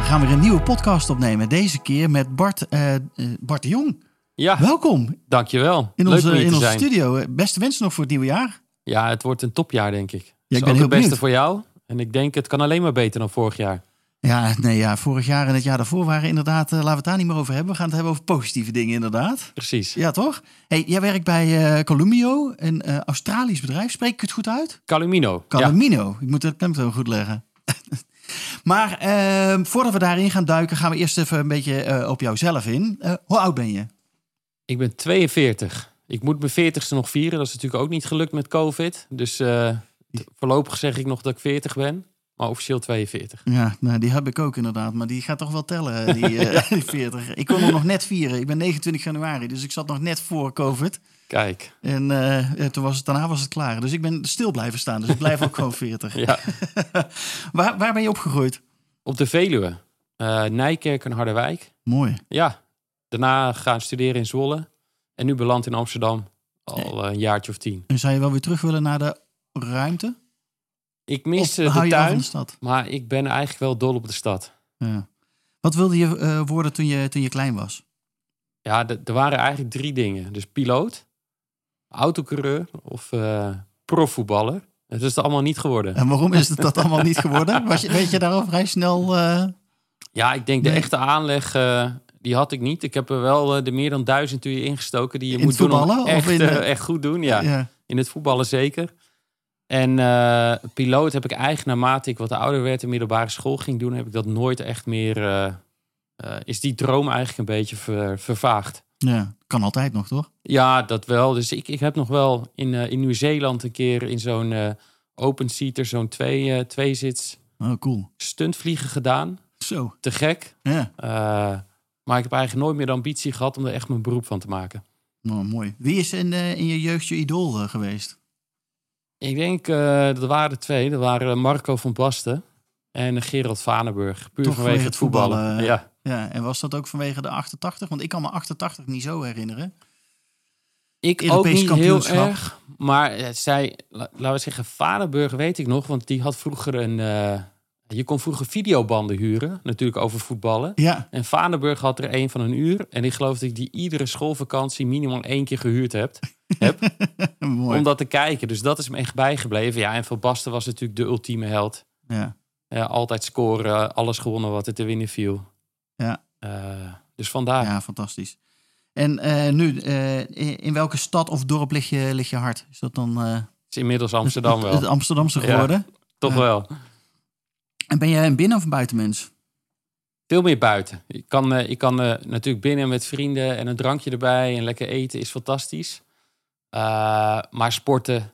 We gaan weer een nieuwe podcast opnemen. Deze keer met Bart, eh, eh, Bart de Jong. Ja, Welkom dankjewel. in Leuk onze, in onze zijn. studio. Eh, Beste wensen nog voor het nieuwe jaar. Ja, het wordt een topjaar, denk ik. ik ben heel het beste benieuwd. voor jou. En ik denk, het kan alleen maar beter dan vorig jaar. Ja, nee, ja, vorig jaar en het jaar daarvoor waren inderdaad, laten we het daar niet meer over hebben. We gaan het hebben over positieve dingen inderdaad. Precies. Ja, toch? Hey, jij werkt bij eh Columio, een Australisch bedrijf. Spreek ik het goed uit? Calumino. Ja. Calumino. Ik moet het klemtoon goed leggen. Maar eh, voordat we daarin gaan duiken, gaan we eerst even een beetje eh, op jouzelf in. Eh, hoe oud ben je? Ik ben 42. Ik moet mijn 40ste nog vieren. Dat is natuurlijk ook niet gelukt met COVID. Dus eh, voorlopig zeg ik nog dat ik 40 ben. Maar officieel 42. Ja, nou, die heb ik ook inderdaad. Maar die gaat toch wel tellen, die, die 40. Ik kon hem nog net vieren. Ik ben 29 januari, dus ik zat nog net voor COVID. Kijk. En eh, toen was het, daarna was het klaar. Dus ik ben stil blijven staan. Dus ik blijf ook gewoon 40. Ja. waar, waar ben je opgegroeid? Op de Veluwe. Eh, Nijkerk en Harderwijk. Mooi. Ja. Daarna gaan studeren in Zwolle. En nu beland in Amsterdam. Al een jaartje of tien. En zou je wel weer terug willen naar de ruimte? Ik mis eh, de tuin. de stad? Maar ik ben eigenlijk wel dol op de stad. Ja. Wat wilde je worden toen je, toen je klein was? Ja, er waren eigenlijk drie dingen. Dus piloot, autocoureur of eh profvoetballer. Het is het allemaal niet geworden. En waarom is het dat allemaal niet geworden? Was je, weet je daar al vrij snel... eh, Ja, ik denk de echte aanleg, eh, die had ik niet. Ik heb er wel de meer dan duizend uur ingestoken die je In moet doen om of echt, in, eh, echt goed doen. Ja. ja. in het voetballen zeker. En piloot heb ik eigenlijk naarmate ik wat ouder werd en middelbare school ging doen, heb ik dat nooit echt meer. is die droom eigenlijk een beetje ver- vervaagd. Ja, kan altijd nog, toch? Ja, dat wel. Dus ik, ik heb nog wel in, eh, in Nieuw-Zeeland een keer in zo'n eh open seater, zo'n twee, eh tweezits Oh, cool. stuntvliegen gedaan. Zo, Te gek. ja. Maar ik heb eigenlijk nooit meer de ambitie gehad om er echt mijn beroep van te maken. Nou, mooi. Wie is in, in je jeugd je idool geweest? Ik denk, dat waren twee. Dat waren Marco van Basten en Gerald Vanenburg. Puur Toch vanwege het voetballen. Ja. Ja, en was dat ook vanwege de 88? Want ik kan me 88 niet zo herinneren. Ik Europees ook niet heel erg. Maar eh, zij, la- laten we zeggen, Vanenburg weet ik nog. Want die had vroeger een... eh, je kon vroeger videobanden huren. Natuurlijk over voetballen. Ja, En Vanenburg had er een van een uur. En ik geloof dat ik die iedere schoolvakantie minimaal één keer gehuurd heb. heb mooi. om dat te kijken. Dus dat is me echt bijgebleven. Ja, en Van Basten was natuurlijk de ultieme held. Ja. Ja, altijd scoren, alles gewonnen wat er te winnen viel. Ja. Eh, dus vandaar. ja, fantastisch. En eh, nu, eh, in welke stad of dorp ligt je, ligt je hart? Is dat dan Het is inmiddels Amsterdam het, het wel. Amsterdamse Ja. geworden? Toch wel. En ben jij een binnen- of een buitenmens? Veel meer buiten. Ik kan, ik kan natuurlijk binnen met vrienden en een drankje erbij en lekker eten is fantastisch. Maar sporten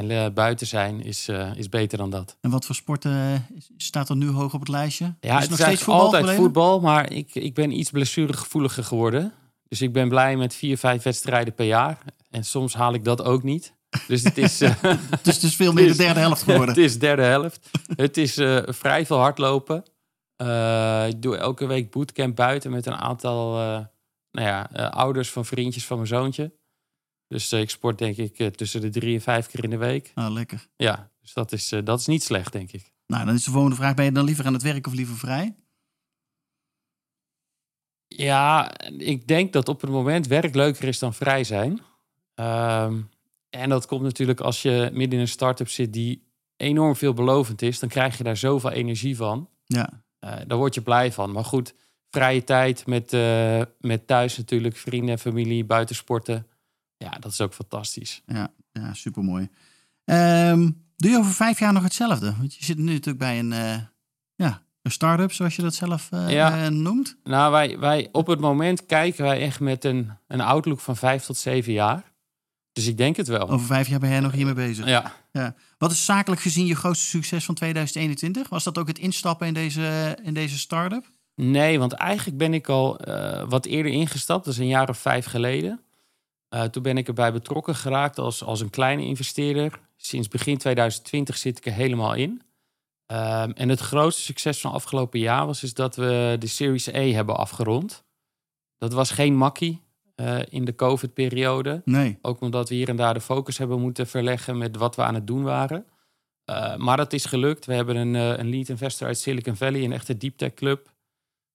en eh, buiten zijn is, eh, is beter dan dat. En wat voor sporten eh, staat er nu hoog op het lijstje? Ja, is het nog is steeds voetbal altijd voetbal, maar ik, ik ben iets blessuregevoeliger geworden. Dus ik ben blij met vier, vijf wedstrijden per jaar. En soms haal ik dat ook niet. Dus het is, Dus het is veel meer de derde helft geworden. het is derde helft. het is vrij veel hardlopen. Ik doe elke week bootcamp buiten met een aantal nou ja, ouders van vriendjes van mijn zoontje. Dus eh, ik sport denk ik eh, tussen de drie en vijf keer in de week. Ah, lekker. Ja, dus dat is, eh, dat is niet slecht, denk ik. Nou, dan is de volgende vraag: ben je dan liever aan het werk of liever vrij? Ja, ik denk dat op het moment werk leuker is dan vrij zijn. Ehm, en dat komt natuurlijk als je midden in een start-up zit die enorm veelbelovend is. Dan krijg je daar zoveel energie van. Ja, Eh, daar word je blij van. Maar goed, vrije tijd met, met thuis natuurlijk, vrienden, familie, buitensporten. Ja, dat is ook fantastisch. ja, ja supermooi. Ehm, doe je over vijf jaar nog hetzelfde? Want je zit nu natuurlijk bij een, eh, ja, een start-up, zoals je dat zelf eh, Ja. eh, noemt. Nou, wij, wij op het moment kijken wij echt met een, een outlook van vijf tot zeven jaar. Dus ik denk het wel. Over vijf jaar ben jij nog hiermee bezig. Ja. Wat is zakelijk gezien je grootste succes van 2021? Was dat ook het instappen in deze, in deze start-up? Nee, want eigenlijk ben ik al wat eerder ingestapt. Dat is een jaar of vijf geleden. Uh, toen ben ik erbij betrokken geraakt als, als een kleine investeerder. Sinds begin 2020 zit ik er helemaal in. Um, en het grootste succes van afgelopen jaar was is dat we de Series E hebben afgerond. Dat was geen makkie uh, in de COVID-periode. Nee. Ook omdat we hier en daar de focus hebben moeten verleggen met wat we aan het doen waren. Uh, maar dat is gelukt. We hebben een, uh, een lead investor uit Silicon Valley, een echte deep tech club.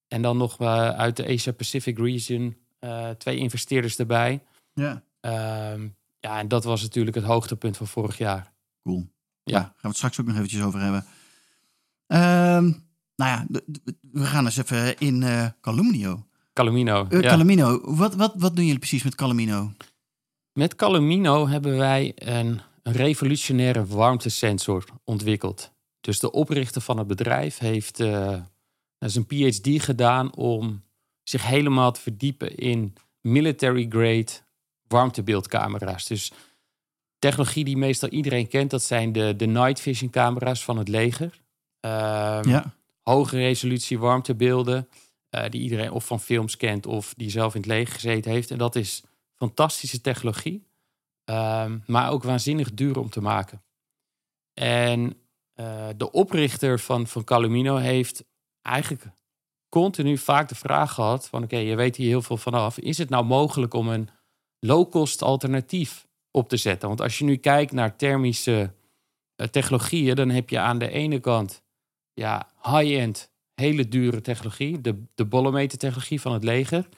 En dan nog uit de Asia Pacific region twee investeerders erbij. Ja. Uh, ja, en dat was natuurlijk het hoogtepunt van vorig jaar. Cool. Ja. Daar gaan we het straks ook nog eventjes over hebben. Ehm, nou ja, we gaan eens even in uh, Calumnio. Calumino. Uh, ja. Calumino. Wat, wat, wat doen jullie precies met Calumino? Met Calumino hebben wij een, een revolutionaire warmtesensor ontwikkeld. Dus de oprichter van het bedrijf heeft uh, zijn PhD gedaan om zich helemaal te verdiepen in military grade warmtebeeldcamera's. Dus technologie die meestal iedereen kent, dat zijn de, de night vision camera's van het leger. Um, ja. Hoge resolutie warmtebeelden, uh, die iedereen of van films kent of die zelf in het leger gezeten heeft. En dat is fantastische technologie, um, maar ook waanzinnig duur om te maken. En uh, de oprichter van, van Calumino heeft eigenlijk continu vaak de vraag gehad van oké, okay, je weet hier heel veel vanaf. Is het nou mogelijk om een low-cost alternatief op te zetten? Want als je nu kijkt naar thermische uh, technologieën, dan heb je aan de ene kant ja, high-end, hele dure technologie, de, de bollemeter-technologie van het leger.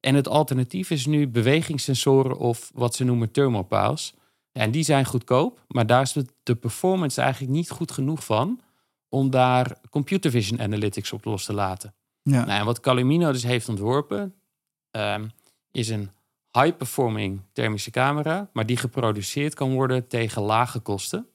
En het alternatief is nu bewegingssensoren of wat ze noemen thermopiles. En die zijn goedkoop, maar daar is de performance eigenlijk niet goed genoeg van om daar computer vision analytics op los te laten. Ja. Nou, en wat Calumino dus heeft ontworpen, um, is een high-performing thermische camera, maar die geproduceerd kan worden tegen lage kosten.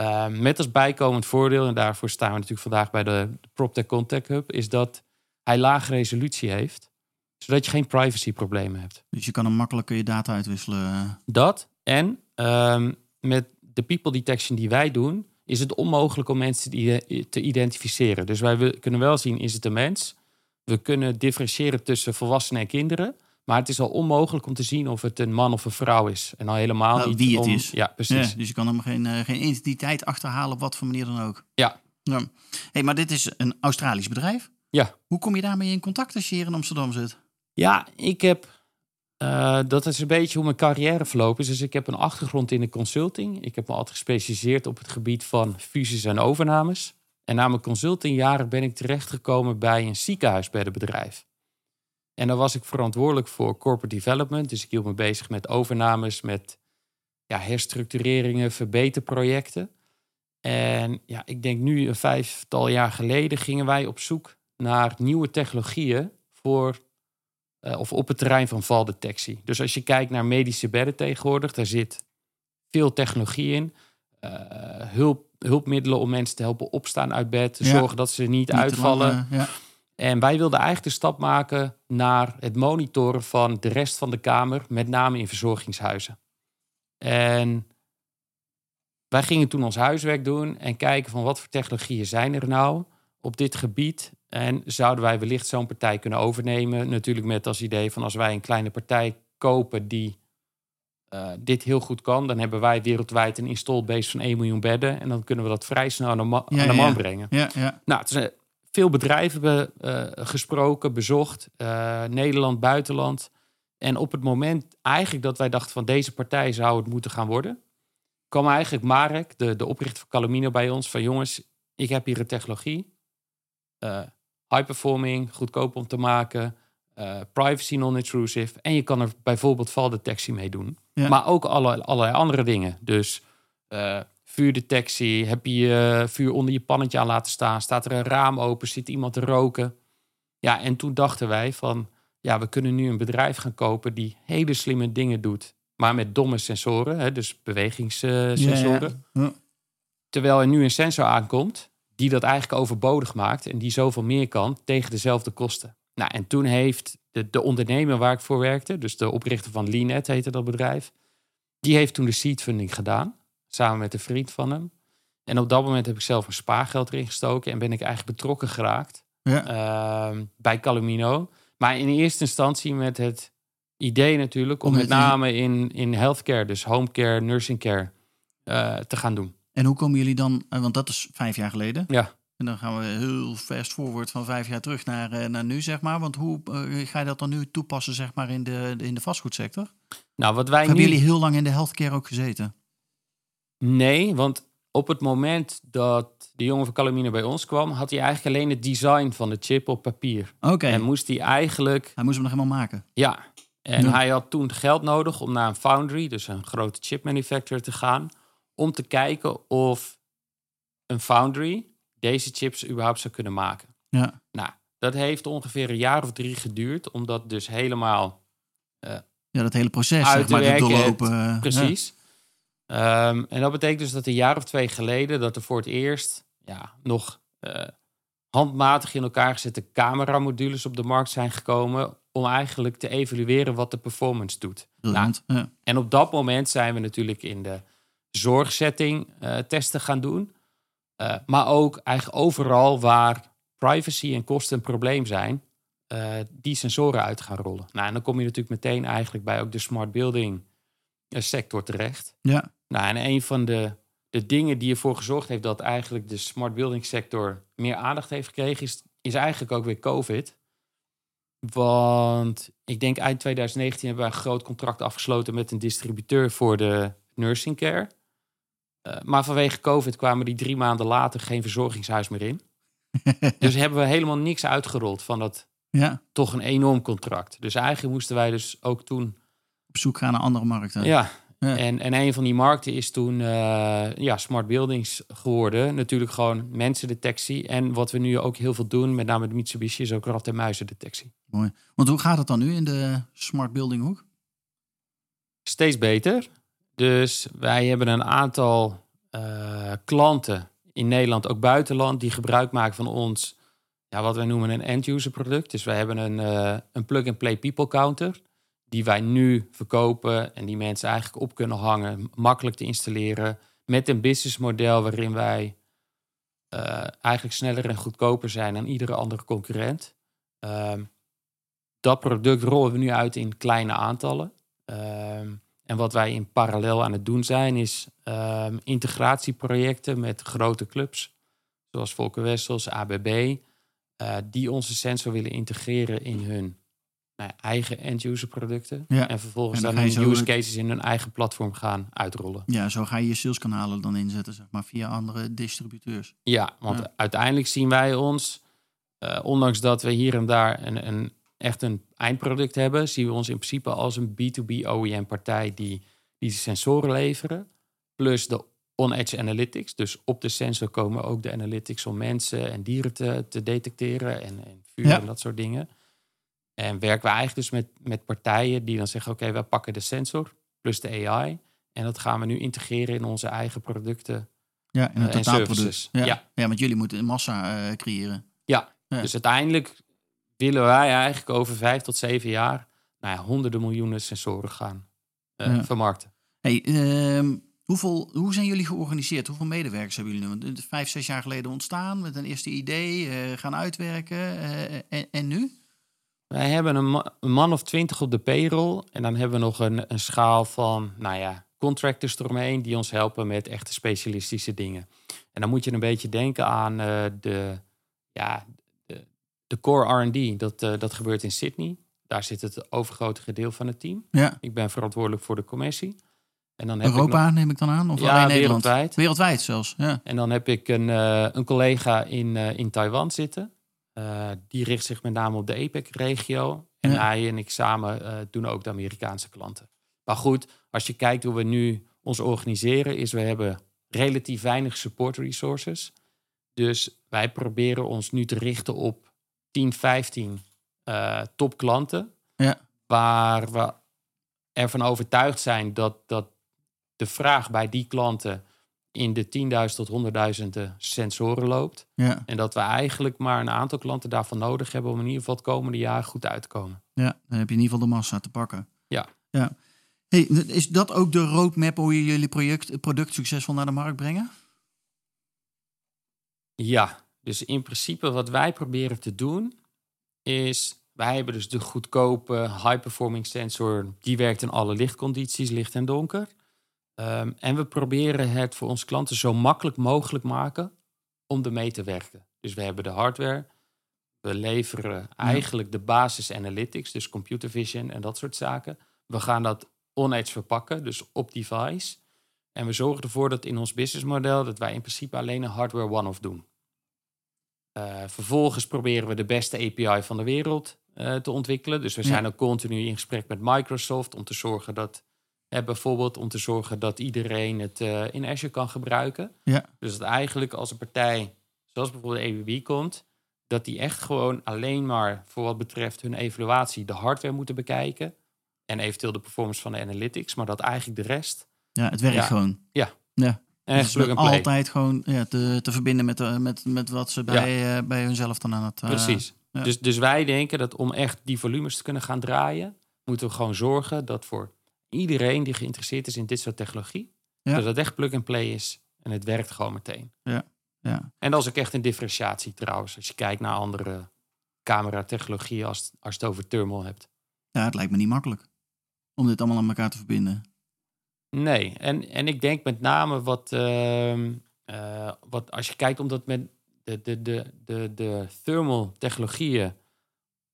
Uh, met als bijkomend voordeel, en daarvoor staan we natuurlijk vandaag bij de, de PropTech Contact Hub, is dat hij lage resolutie heeft, zodat je geen privacyproblemen hebt. Dus je kan hem makkelijk je data uitwisselen. Dat en um, met de people detection die wij doen, is het onmogelijk om mensen te identificeren. Dus wij kunnen wel zien, is het een mens? We kunnen differentiëren tussen volwassenen en kinderen. Maar het is al onmogelijk om te zien of het een man of een vrouw is. En al helemaal nou, niet wie het om... is. Ja, precies. Ja, dus je kan hem geen, uh, geen identiteit achterhalen op wat voor manier dan ook. Ja. ja. Hey, maar dit is een Australisch bedrijf. Ja. Hoe kom je daarmee in contact als je hier in Amsterdam zit? Ja, ik heb... Uh, dat is een beetje hoe mijn carrière verlopen is. Dus ik heb een achtergrond in de consulting. Ik heb me altijd gespecialiseerd op het gebied van fusies en overnames. En na mijn consultingjaren ben ik terechtgekomen bij een ziekenhuis bij het bedrijf. En daar was ik verantwoordelijk voor corporate development. Dus ik hield me bezig met overnames, met ja, herstructureringen, verbeterprojecten. En ja, ik denk nu een vijftal jaar geleden gingen wij op zoek naar nieuwe technologieën voor uh, of op het terrein van valdetectie. Dus als je kijkt naar medische bedden tegenwoordig, daar zit veel technologie in. Uh, hulp, hulpmiddelen om mensen te helpen opstaan uit bed, te Ja. zorgen dat ze niet, uitvallen. lang, eh, ja. En wij wilden eigenlijk de stap maken naar het monitoren van de rest van de kamer, met name in verzorgingshuizen. En wij gingen toen ons huiswerk doen en kijken van wat voor technologieën zijn er nou op dit gebied. En zouden wij wellicht zo'n partij kunnen overnemen? Natuurlijk met als idee van als wij een kleine partij kopen die uh, dit heel goed kan, dan hebben wij wereldwijd een installed base van 1 miljoen bedden. En dan kunnen we dat vrij snel aan de, ma Ja, aan de ja, man ja. brengen. Ja, ja. Nou, het zijn veel bedrijven be- eh, gesproken, bezocht. eh, Nederland, buitenland. En op het moment eigenlijk dat wij dachten van deze partij zou het moeten gaan worden, kwam eigenlijk Marek, de, de oprichter van Calumino, bij ons van jongens, ik heb hier een technologie. eh, high performing, goedkoop om te maken, privacy non-intrusive. En je kan er bijvoorbeeld valdetectie mee doen. Ja. Maar ook alle, allerlei andere dingen. Dus vuurdetectie, heb je je vuur onder je pannetje aan laten staan, staat er een raam open, zit iemand te roken. Ja, en toen dachten wij van, ja, we kunnen nu een bedrijf gaan kopen die hele slimme dingen doet, maar met domme sensoren, hè, dus bewegingssensoren. Ja, ja. Terwijl er nu een sensor aankomt die dat eigenlijk overbodig maakt en die zoveel meer kan tegen dezelfde kosten. Nou, en toen heeft de, de ondernemer waar ik voor werkte, dus de oprichter van Leanet heette dat bedrijf, die heeft toen de seed funding gedaan, samen met een vriend van hem. En op dat moment heb ik zelf een spaargeld erin gestoken en ben ik eigenlijk betrokken geraakt Ja. ehm, bij Calumino. Maar in eerste instantie met het idee natuurlijk om, Om met name in, in healthcare, dus homecare, nursing care, eh, te gaan doen. En hoe komen jullie dan, eh, want dat is vijf jaar geleden. Ja. En dan gaan we heel fast forward van vijf jaar terug naar, eh, naar nu, zeg maar. Want hoe ga je dat dan nu toepassen, zeg maar, in de, in de vastgoedsector? Nou, wat wij Of hebben nu... jullie heel lang in de healthcare ook gezeten? Nee, want op het moment dat de jongen van Calumino bij ons kwam, had hij eigenlijk alleen het design van de chip op papier. Oké, En moest hij eigenlijk, hij moest hem nog helemaal maken. ja. En Ja. hij had toen geld nodig om naar een foundry, dus een grote chip manufacturer, te gaan. Om te kijken of een foundry deze chips überhaupt zou kunnen maken. Ja, Nou, dat heeft ongeveer een jaar of drie geduurd, omdat dus helemaal ja dat hele proces, Uit zeg maar, werken, doorlopen. eh, Precies. Ehm, en dat betekent dus dat een jaar of twee geleden... dat er voor het eerst ja, nog eh, handmatig in elkaar gezette cameramodules op de markt zijn gekomen... om eigenlijk te evalueren wat de performance doet. briljant. Ja. En op dat moment zijn we natuurlijk in de zorgsetting eh, testen gaan doen. Eh, maar ook eigenlijk overal waar privacy en kosten een probleem zijn... die sensoren uit gaan rollen. Nou, en dan kom je natuurlijk meteen eigenlijk bij ook de smart building sector terecht. ja, Nou, en een van de, de dingen die ervoor gezorgd heeft dat eigenlijk de smart building sector meer aandacht heeft gekregen, is, is eigenlijk ook weer COVID. Want ik denk eind 2019 hebben we een groot contract afgesloten met een distributeur voor de nursing care. Eh, maar vanwege COVID kwamen die drie maanden later geen verzorgingshuis meer in. dus hebben we helemaal niks uitgerold van dat ja, toch een enorm contract. Dus eigenlijk moesten wij dus ook toen op zoek gaan naar andere markten. ja. Ja. En, en een van die markten is toen eh, ja, smart buildings geworden. Natuurlijk gewoon mensendetectie. En wat we nu ook heel veel doen, met name de Mitsubishi, is ook rat- en muizendetectie. Mooi. Want hoe gaat het dan nu in de smart building hoek? Steeds beter. Dus wij hebben een aantal eh, klanten in Nederland, ook buitenland, die gebruik maken van ons, ja, wat wij noemen een end-user product. Dus wij hebben een, eh, een plug-and-play people counter, die wij nu verkopen en die mensen eigenlijk op kunnen hangen, makkelijk te installeren, met een businessmodel waarin wij eh, eigenlijk sneller en goedkoper zijn dan iedere andere concurrent. Ehm, dat product rollen we nu uit in kleine aantallen. Ehm, en wat wij in parallel aan het doen zijn, is ehm, integratieprojecten met grote clubs, zoals Volker Wessels, ABB, eh, die onze sensor willen integreren in hun eigen end-user producten. Ja. En vervolgens En dan hun use cases in hun eigen platform gaan uitrollen. Ja, zo ga je je saleskanalen dan inzetten, zeg maar, via andere distributeurs. Ja, want Ja. uiteindelijk zien wij ons, eh, ondanks dat we hier en daar een, een, echt een eindproduct hebben, zien we ons in principe als een B2B OEM-partij die, die sensoren leveren, plus de on-edge analytics. Dus op de sensor komen ook de analytics om mensen en dieren te, te detecteren en, en vuur Ja. en dat soort dingen. En werken we eigenlijk dus met, met partijen die dan zeggen, oké, we pakken de sensor plus de AI en dat gaan we nu integreren in onze eigen producten Ja, in het totaalproduct. services. Ja. Ja. Ja. want jullie moeten een massa eh, creëren. Ja. Dus uiteindelijk willen wij eigenlijk over vijf tot zeven jaar nou ja, honderden miljoenen sensoren gaan eh, vermarkten. Hey, ehm, hoeveel, hoe zijn jullie georganiseerd? Hoeveel medewerkers hebben jullie nu? Vijf, zes jaar geleden ontstaan met een eerste idee, gaan uitwerken. en, en nu? Wij hebben een, ma- een man of twintig op de payroll. En dan hebben we nog een, een schaal van, nou ja, contractors eromheen die ons helpen met echte specialistische dingen. En dan moet je een beetje denken aan eh, de, ja, de, de core R&D. Dat, eh, dat gebeurt in Sydney. Daar zit het overgrote gedeelte van het team. Ja. Ik ben verantwoordelijk voor de commissie. En dan heb ik Europa neem ik dan aan? Of alleen Nederland? wereldwijd. Wereldwijd zelfs, ja. En dan heb ik een, eh, een collega in, in Taiwan zitten. Eh, die richt zich met name op de APEC-regio. En Ja. hij en ik samen eh, doen ook de Amerikaanse klanten. Maar goed, als je kijkt hoe we nu ons organiseren, is we hebben relatief weinig support resources. Dus wij proberen ons nu te richten op 10, 15 eh topklanten. Ja. Waar we ervan overtuigd zijn dat, dat de vraag bij die klanten in de 10.000 tot 100.000 sensoren loopt. Ja, En dat we eigenlijk maar een aantal klanten daarvan nodig hebben om in ieder geval het komende jaar goed uit te komen. ja, dan heb je in ieder geval de massa te pakken. Ja. ja. Hey, is dat ook de roadmap hoe je jullie project, product succesvol naar de markt brengen? Ja, Dus in principe wat wij proberen te doen is... Wij hebben dus de goedkope high-performing sensor. Die werkt in alle lichtcondities, licht en donker. Ehm, en we proberen het voor onze klanten zo makkelijk mogelijk maken om ermee te werken. Dus we hebben de hardware. We leveren eigenlijk de basis analytics, dus computer vision en dat soort zaken. We gaan dat on-edge verpakken, dus op device. En we zorgen ervoor dat in ons businessmodel dat wij in principe alleen een hardware one-off doen. Uh, vervolgens proberen we de beste API van de wereld uh, te ontwikkelen. Dus we zijn ook continu in gesprek met Microsoft om te zorgen dat, eh, bijvoorbeeld om te zorgen dat iedereen het uh, in Azure kan gebruiken. Ja. Dus dat eigenlijk als een partij, zoals bijvoorbeeld AWB komt, dat die echt gewoon alleen maar voor wat betreft hun evaluatie de hardware moeten bekijken. En eventueel de performance van de analytics, maar dat eigenlijk de rest. Ja, het werkt Ja. gewoon. Ja. Ja. Echt Dus plug and play. altijd gewoon ja, te, te verbinden met, eh, met, met wat ze bij, eh, bij hunzelf dan aan het... eh, Precies. ja. Dus, dus wij denken dat om echt die volumes te kunnen gaan draaien, moeten we gewoon zorgen dat voor iedereen die geïnteresseerd is in dit soort technologie, Ja. dat het echt plug and play is en het werkt gewoon meteen. ja. En dat is ook echt een differentiatie trouwens, als je kijkt naar andere cameratechnologieën als, als het over thermal hebt. ja, het lijkt me niet makkelijk om dit allemaal aan elkaar te verbinden. Nee, en, en ik denk met name wat, ehm, eh, wat als je kijkt, omdat met de, de, de, de, de thermal technologieën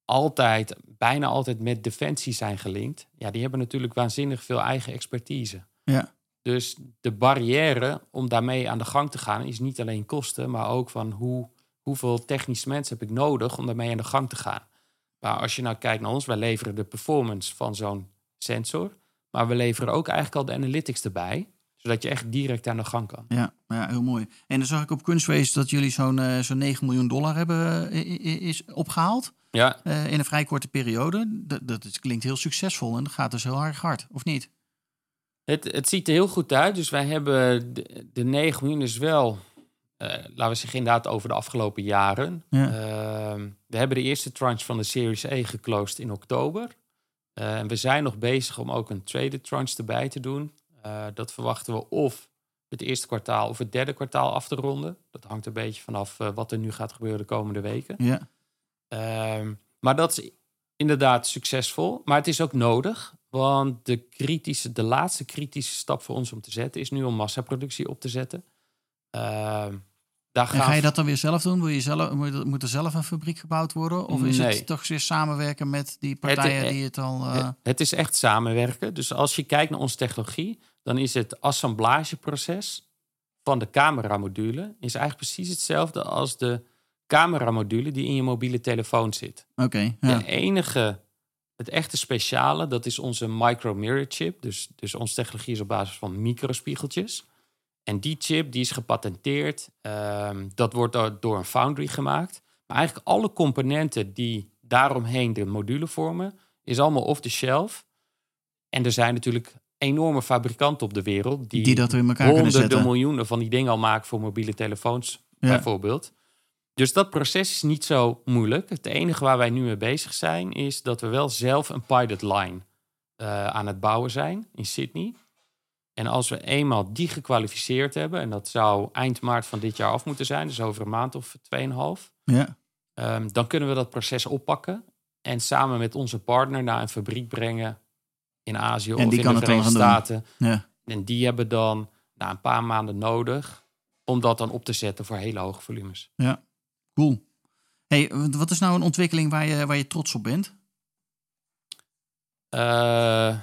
altijd, bijna altijd met defensie zijn gelinkt. Ja, die hebben natuurlijk waanzinnig veel eigen expertise. Ja. Dus de barrière om daarmee aan de gang te gaan is niet alleen kosten, maar ook van hoe, hoeveel technische mensen heb ik nodig om daarmee aan de gang te gaan. Maar als je nou kijkt naar ons, wij leveren de performance van zo'n sensor. Maar we leveren ook eigenlijk al de analytics erbij. Zodat je echt direct aan de gang kan. Ja, ja, heel mooi. En dan zag ik op Kunstwees dat jullie zo'n eh, zo'n 9 miljoen dollar hebben eh, is opgehaald Ja, eh, in een vrij korte periode. Dat, dat is- klinkt heel succesvol en dat gaat dus heel erg hard, of niet? het, het ziet er heel goed uit. Dus wij hebben de, de 9 miljoen is wel, eh, laten we zeggen inderdaad over de afgelopen jaren. Ja. Ehm, we hebben de eerste tranche van de Series E geclosed in oktober. Eh, en we zijn nog bezig om ook een tweede tranche erbij te doen. Eh, dat verwachten we of het eerste kwartaal of het derde kwartaal af te ronden. Dat hangt een beetje vanaf eh, wat er nu gaat gebeuren de komende weken. Ja, Ehm, maar dat is inderdaad succesvol. Maar het is ook nodig. Want de, kritische, de laatste kritische stap voor ons om te zetten is nu om massaproductie op te zetten. Ehm, daar en ga je dat dan weer zelf doen? Wil je zelf, moet er- moet er zelf een fabriek gebouwd worden? Of is Nee. het toch weer samenwerken met die partijen eh, die het al... Het- Het is echt samenwerken. Dus als je kijkt naar onze technologie, dan is het assemblageproces van de cameramodule is eigenlijk precies hetzelfde als de cameramodule die in je mobiele telefoon zit. Oké, ja. De enige, het echte speciale, dat is onze micro mirror chip. Dus, dus onze technologie is op basis van microspiegeltjes. En die chip die is gepatenteerd. Ehm, dat wordt door, door een foundry gemaakt. Maar eigenlijk alle componenten die daaromheen de module vormen, is allemaal off the shelf. En er zijn natuurlijk enorme fabrikanten op de wereld die, die dat in elkaar kunnen honderden zetten. miljoenen van die dingen al maken voor mobiele telefoons Ja. bijvoorbeeld. Dus dat proces is niet zo moeilijk. Het enige waar wij nu mee bezig zijn, is dat we wel zelf een pilot line eh, aan het bouwen zijn in Sydney. En als we eenmaal die gekwalificeerd hebben, en dat zou eind maart van dit jaar af moeten zijn, dus over een maand of tweeënhalf, Ja, Ehm, dan kunnen we dat proces oppakken en samen met onze partner naar een fabriek brengen in Azië En of die in kan de het Verenigde. Staten. ja. En die hebben dan na een paar maanden nodig om dat dan op te zetten voor hele hoge volumes. Cool. Hey, wat is nou een ontwikkeling waar je, waar je trots op bent? Eh,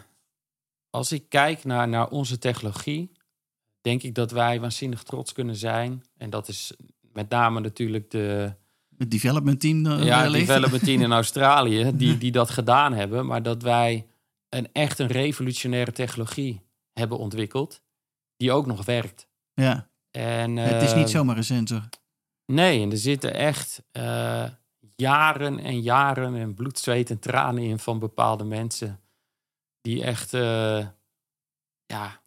als ik kijk naar, naar onze technologie, denk ik dat wij waanzinnig trots kunnen zijn. En dat is met name natuurlijk de, Het development team uh, ja, wellicht? development team in Australië, die, die dat gedaan hebben. Maar dat wij een echt een revolutionaire technologie hebben ontwikkeld, die ook nog werkt. Ja, En, het is niet eh, zomaar een sensor. Nee, en er zitten echt eh, jaren en jaren en bloed, zweet en tranen in van bepaalde mensen. Die echt, eh, ja,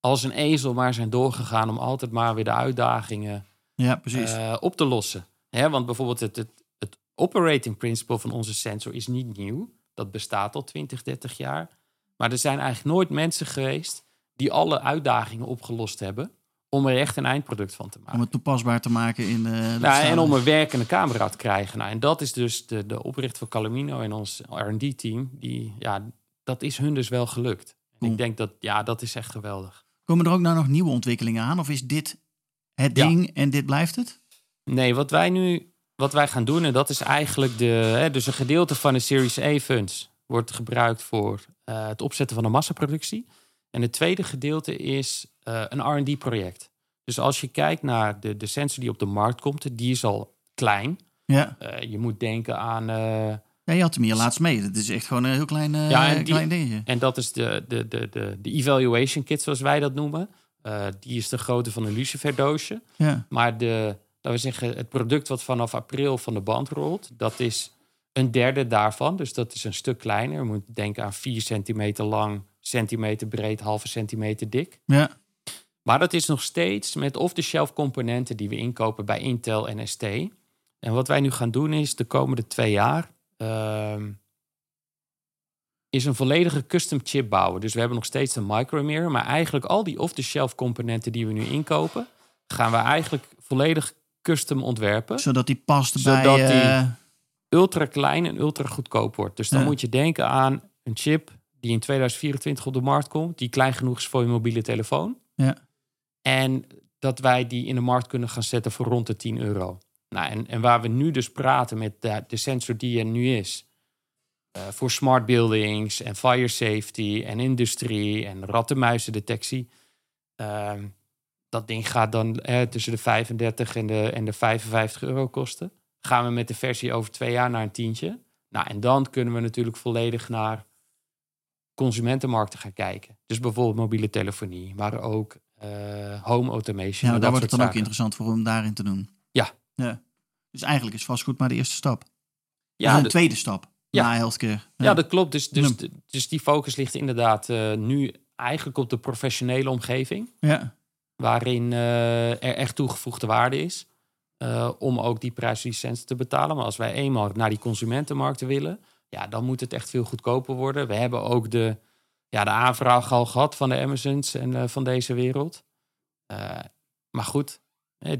als een ezel maar zijn doorgegaan om altijd maar weer de uitdagingen Ja, precies. eh, op te lossen. Hè, want bijvoorbeeld het, het, het operating principle van onze sensor is niet nieuw. Dat bestaat al 20, 30 jaar. Maar er zijn eigenlijk nooit mensen geweest die alle uitdagingen opgelost hebben. om er echt een eindproduct van te maken. Om het toepasbaar te maken in de. Nou, en om een werkende camera te krijgen. Nou, en dat is dus de, de oprichter van Calamino en ons R&D-team. Die, ja, dat is hun dus wel gelukt. En ik denk dat, ja, dat is echt geweldig. Komen er ook nou nog nieuwe ontwikkelingen aan? Of is dit het Ja. ding en dit blijft het? Nee, wat wij nu wat wij gaan doen, en dat is eigenlijk de, hè, dus een gedeelte van de Series A funds wordt gebruikt voor eh, het opzetten van een massaproductie. En het tweede gedeelte is eh, een R&D-project. Dus als je kijkt naar de, de sensor die op de markt komt, die is al klein. Ja. Eh, je moet denken aan ja, je had hem hier laatst mee. Dat is echt gewoon een heel klein, Ja, die- klein dingetje. En dat is de, de, de, de, de evaluation kit, zoals wij dat noemen. Die is de grootte van een lucifer doosje. Ja. Maar de, laten we zeggen, het product wat vanaf april van de band rolt, dat is een derde daarvan. Dus dat is een stuk kleiner. Je moet denken aan 4 centimeter lang, centimeter breed, halve centimeter dik. ja. Maar dat is nog steeds met off-the-shelf componenten die we inkopen bij Intel en ST. En wat wij nu gaan doen is de komende twee jaar ehm, is een volledige custom chip bouwen. Dus we hebben nog steeds een micromirror, maar eigenlijk al die off-the-shelf componenten die we nu inkopen, gaan we eigenlijk volledig custom ontwerpen. Zodat die past Zodat bij... die- eh, Ultra klein en ultra goedkoop wordt. Dus dan moet je denken aan een chip die in 2024 op de markt komt, die klein genoeg is voor je mobiele telefoon. Ja. En dat wij die in de markt kunnen gaan zetten voor rond de 10 euro. Nou, en, en waar we nu dus praten met de, de sensor die er nu is. eh, voor smart buildings en fire safety en industrie en rattenmuizendetectie. ehm dat ding gaat dan eh, tussen de 35 en de, en de 55 euro kosten. Gaan we met de versie over twee jaar naar een tientje. Nou, en dan kunnen we natuurlijk volledig naar consumentenmarkten gaan kijken. Dus bijvoorbeeld mobiele telefonie, maar ook eh, home automation. ja, daar dat wordt het dan ook interessant voor om daarin te doen. Ja. ja. Dus eigenlijk is vastgoed maar de eerste stap. Ja, Ja, een de- tweede stap. Ja. Na healthcare. Ja, dat klopt. Dus, dus, Ja. dus die focus ligt inderdaad eh, nu eigenlijk op de professionele omgeving. ja. Waarin eh, er echt toegevoegde waarde is. eh, om ook die prijslicentie te betalen. Maar als wij eenmaal naar die consumentenmarkten willen. Ja, dan moet het echt veel goedkoper worden. We hebben ook de, ja, de aanvraag al gehad van de Amazons en eh, van deze wereld. Maar goed,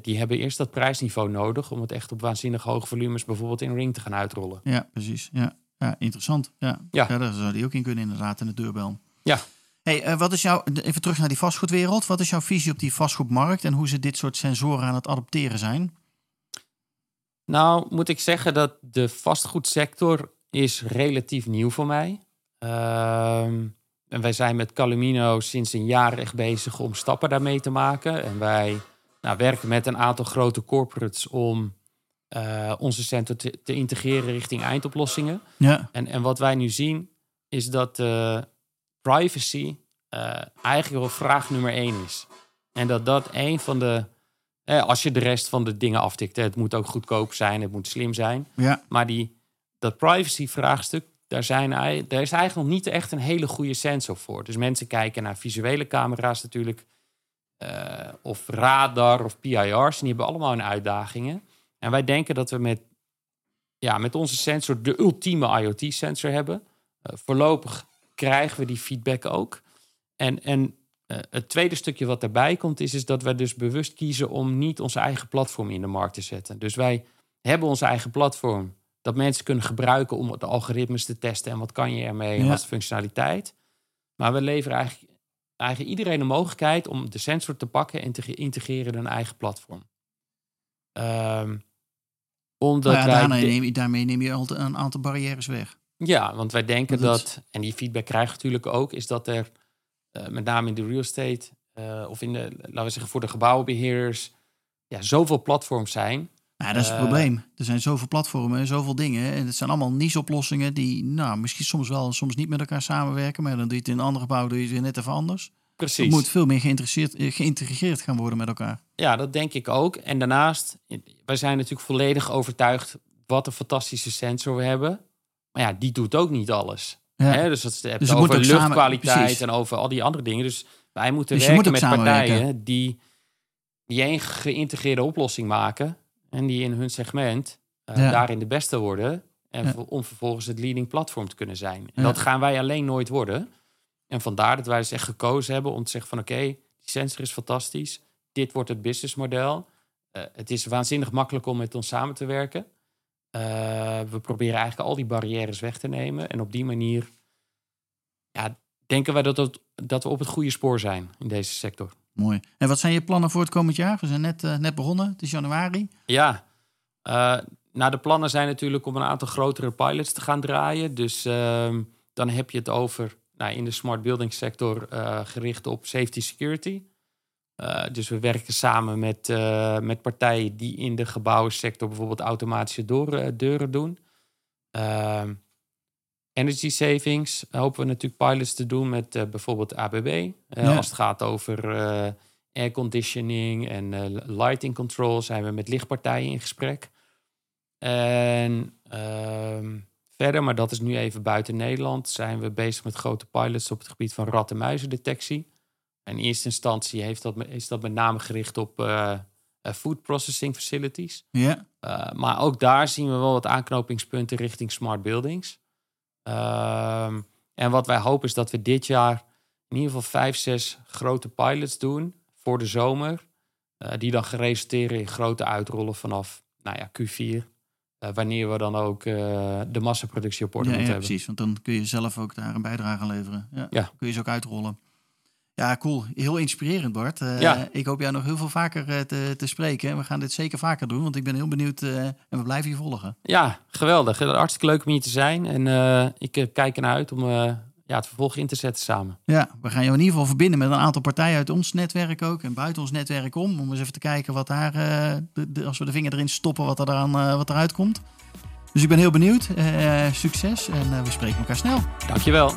die hebben eerst dat prijsniveau nodig. Om het echt op waanzinnig hoge volumes bijvoorbeeld in Ring te gaan uitrollen. Ja, precies. Ja, ja interessant. Ja. Ja. ja, daar zou die ook in kunnen inderdaad in de deurbel. Ja. Hey, eh, wat is jouw, even terug naar die vastgoedwereld. Wat is jouw visie op die vastgoedmarkt en hoe ze dit soort sensoren aan het adopteren zijn? Nou, moet ik zeggen dat de vastgoedsector is relatief nieuw voor mij. Ehm, en wij zijn met Calumino sinds een jaar echt bezig om stappen daarmee te maken. En wij nou, werken met een aantal grote corporates om eh, onze center te, te integreren richting eindoplossingen. Ja, En, en wat wij nu zien is dat eh, privacy eh, eigenlijk wel vraag nummer één is. En dat dat een van de... Eh, als je de rest van de dingen aftikt, hè, het moet ook goedkoop zijn, het moet slim zijn. ja, Maar die, dat privacy-vraagstuk, daar, zijn, daar is eigenlijk nog niet echt een hele goede sensor voor. Dus mensen kijken naar visuele camera's natuurlijk, eh, of radar of PIR's. En die hebben allemaal hun uitdagingen. En wij denken dat we met, ja, met onze sensor de ultieme IoT-sensor hebben. Eh, voorlopig krijgen we die feedback ook. En, en eh, het tweede stukje wat daarbij komt, is, is dat wij dus bewust kiezen om niet onze eigen platform in de markt te zetten. Dus wij hebben onze eigen platform dat mensen kunnen gebruiken om de algoritmes te testen en wat kan je ermee en Ja. wat is de functionaliteit. Maar we leveren eigenlijk, eigenlijk iedereen de mogelijkheid om de sensor te pakken en te integreren in een eigen platform. Omdat Nou ja, daarmee, neem je, daarmee neem je al een aantal barrières weg. Ja, want wij denken dat, en die feedback krijgen we natuurlijk ook, is dat er eh, met name in de real estate eh, of in de, laten we zeggen, voor de gebouwenbeheerders, ja, zoveel platforms zijn. Nou, dat is het Eh, probleem. Er zijn zoveel platformen en zoveel dingen. En het zijn allemaal niche-oplossingen die nou, misschien soms wel, soms niet met elkaar samenwerken. Maar dan doe je het in een ander gebouw, doe je het weer net even anders. Precies. Het moet veel meer geïnteresseerd, geïntegreerd gaan worden met elkaar. Ja, dat denk ik ook. En daarnaast, wij zijn natuurlijk volledig overtuigd wat een fantastische sensor we hebben. Maar ja, die doet ook niet alles. Ja. Hè? Dus dat is Dus over samen- luchtkwaliteit en over al die andere dingen. Dus wij moeten Dus werken met partijen die, die een geïntegreerde oplossing maken. En die in hun segment eh, Ja. daarin de beste worden. En Ja. om vervolgens het leading platform te kunnen zijn. En dat gaan wij alleen nooit worden. En vandaar dat wij dus echt gekozen hebben om te zeggen van oké, die sensor is fantastisch. dit wordt het businessmodel. Uh, het is waanzinnig makkelijk om met ons samen te werken. Uh, we proberen eigenlijk al die barrières weg te nemen. En op die manier ja, denken wij dat, dat we op het goede spoor zijn in deze sector. Mooi. En wat zijn je plannen voor het komend jaar? We zijn net, uh, net begonnen, het is januari. Ja, nou, de plannen zijn natuurlijk om een aantal grotere pilots te gaan draaien. Dus ehm, dan heb je het over nou, in de smart building sector gericht op safety security. Uh, dus we werken samen met, uh, met partijen die in de gebouwensector bijvoorbeeld automatische door, deuren doen. Ehm, energy savings hopen we natuurlijk pilots te doen met bijvoorbeeld ABB. Ja. Als het gaat over airconditioning en lighting control zijn we met lichtpartijen in gesprek. En ehm, verder, maar dat is nu even buiten Nederland, zijn we bezig met grote pilots op het gebied van rat- en muizendetectie. In eerste instantie heeft dat, is dat met name gericht op uh, food processing facilities. Ja. Uh, maar ook daar zien we wel wat aanknopingspunten richting smart buildings. Uh, en wat wij hopen is dat we dit jaar in ieder geval vijf, zes grote pilots doen voor de zomer. die dan geresulteren in grote uitrollen vanaf nou ja, Q4. Uh, wanneer we dan ook uh, de massaproductie op orde ja, moeten ja, hebben. precies, want dan kun je zelf ook daar een bijdrage aan leveren. Ja, ja. Kun je ze ook uitrollen. Ja, cool. Heel inspirerend, Bart. Uh, ja. Ik hoop jou nog heel veel vaker te, te, spreken. We gaan dit zeker vaker doen, want ik ben heel benieuwd en we blijven je volgen. Ja, geweldig. Hartstikke leuk om hier te zijn. En ik kijk ernaar uit om ja, het vervolg in te zetten samen. Ja, we gaan je in ieder geval verbinden met een aantal partijen uit ons netwerk ook en buiten ons netwerk om. Om eens even te kijken wat daar, de, de, als we de vinger erin stoppen, wat, er aan, wat eruit komt. Dus ik ben heel benieuwd. Succes en we spreken elkaar snel. Dankjewel.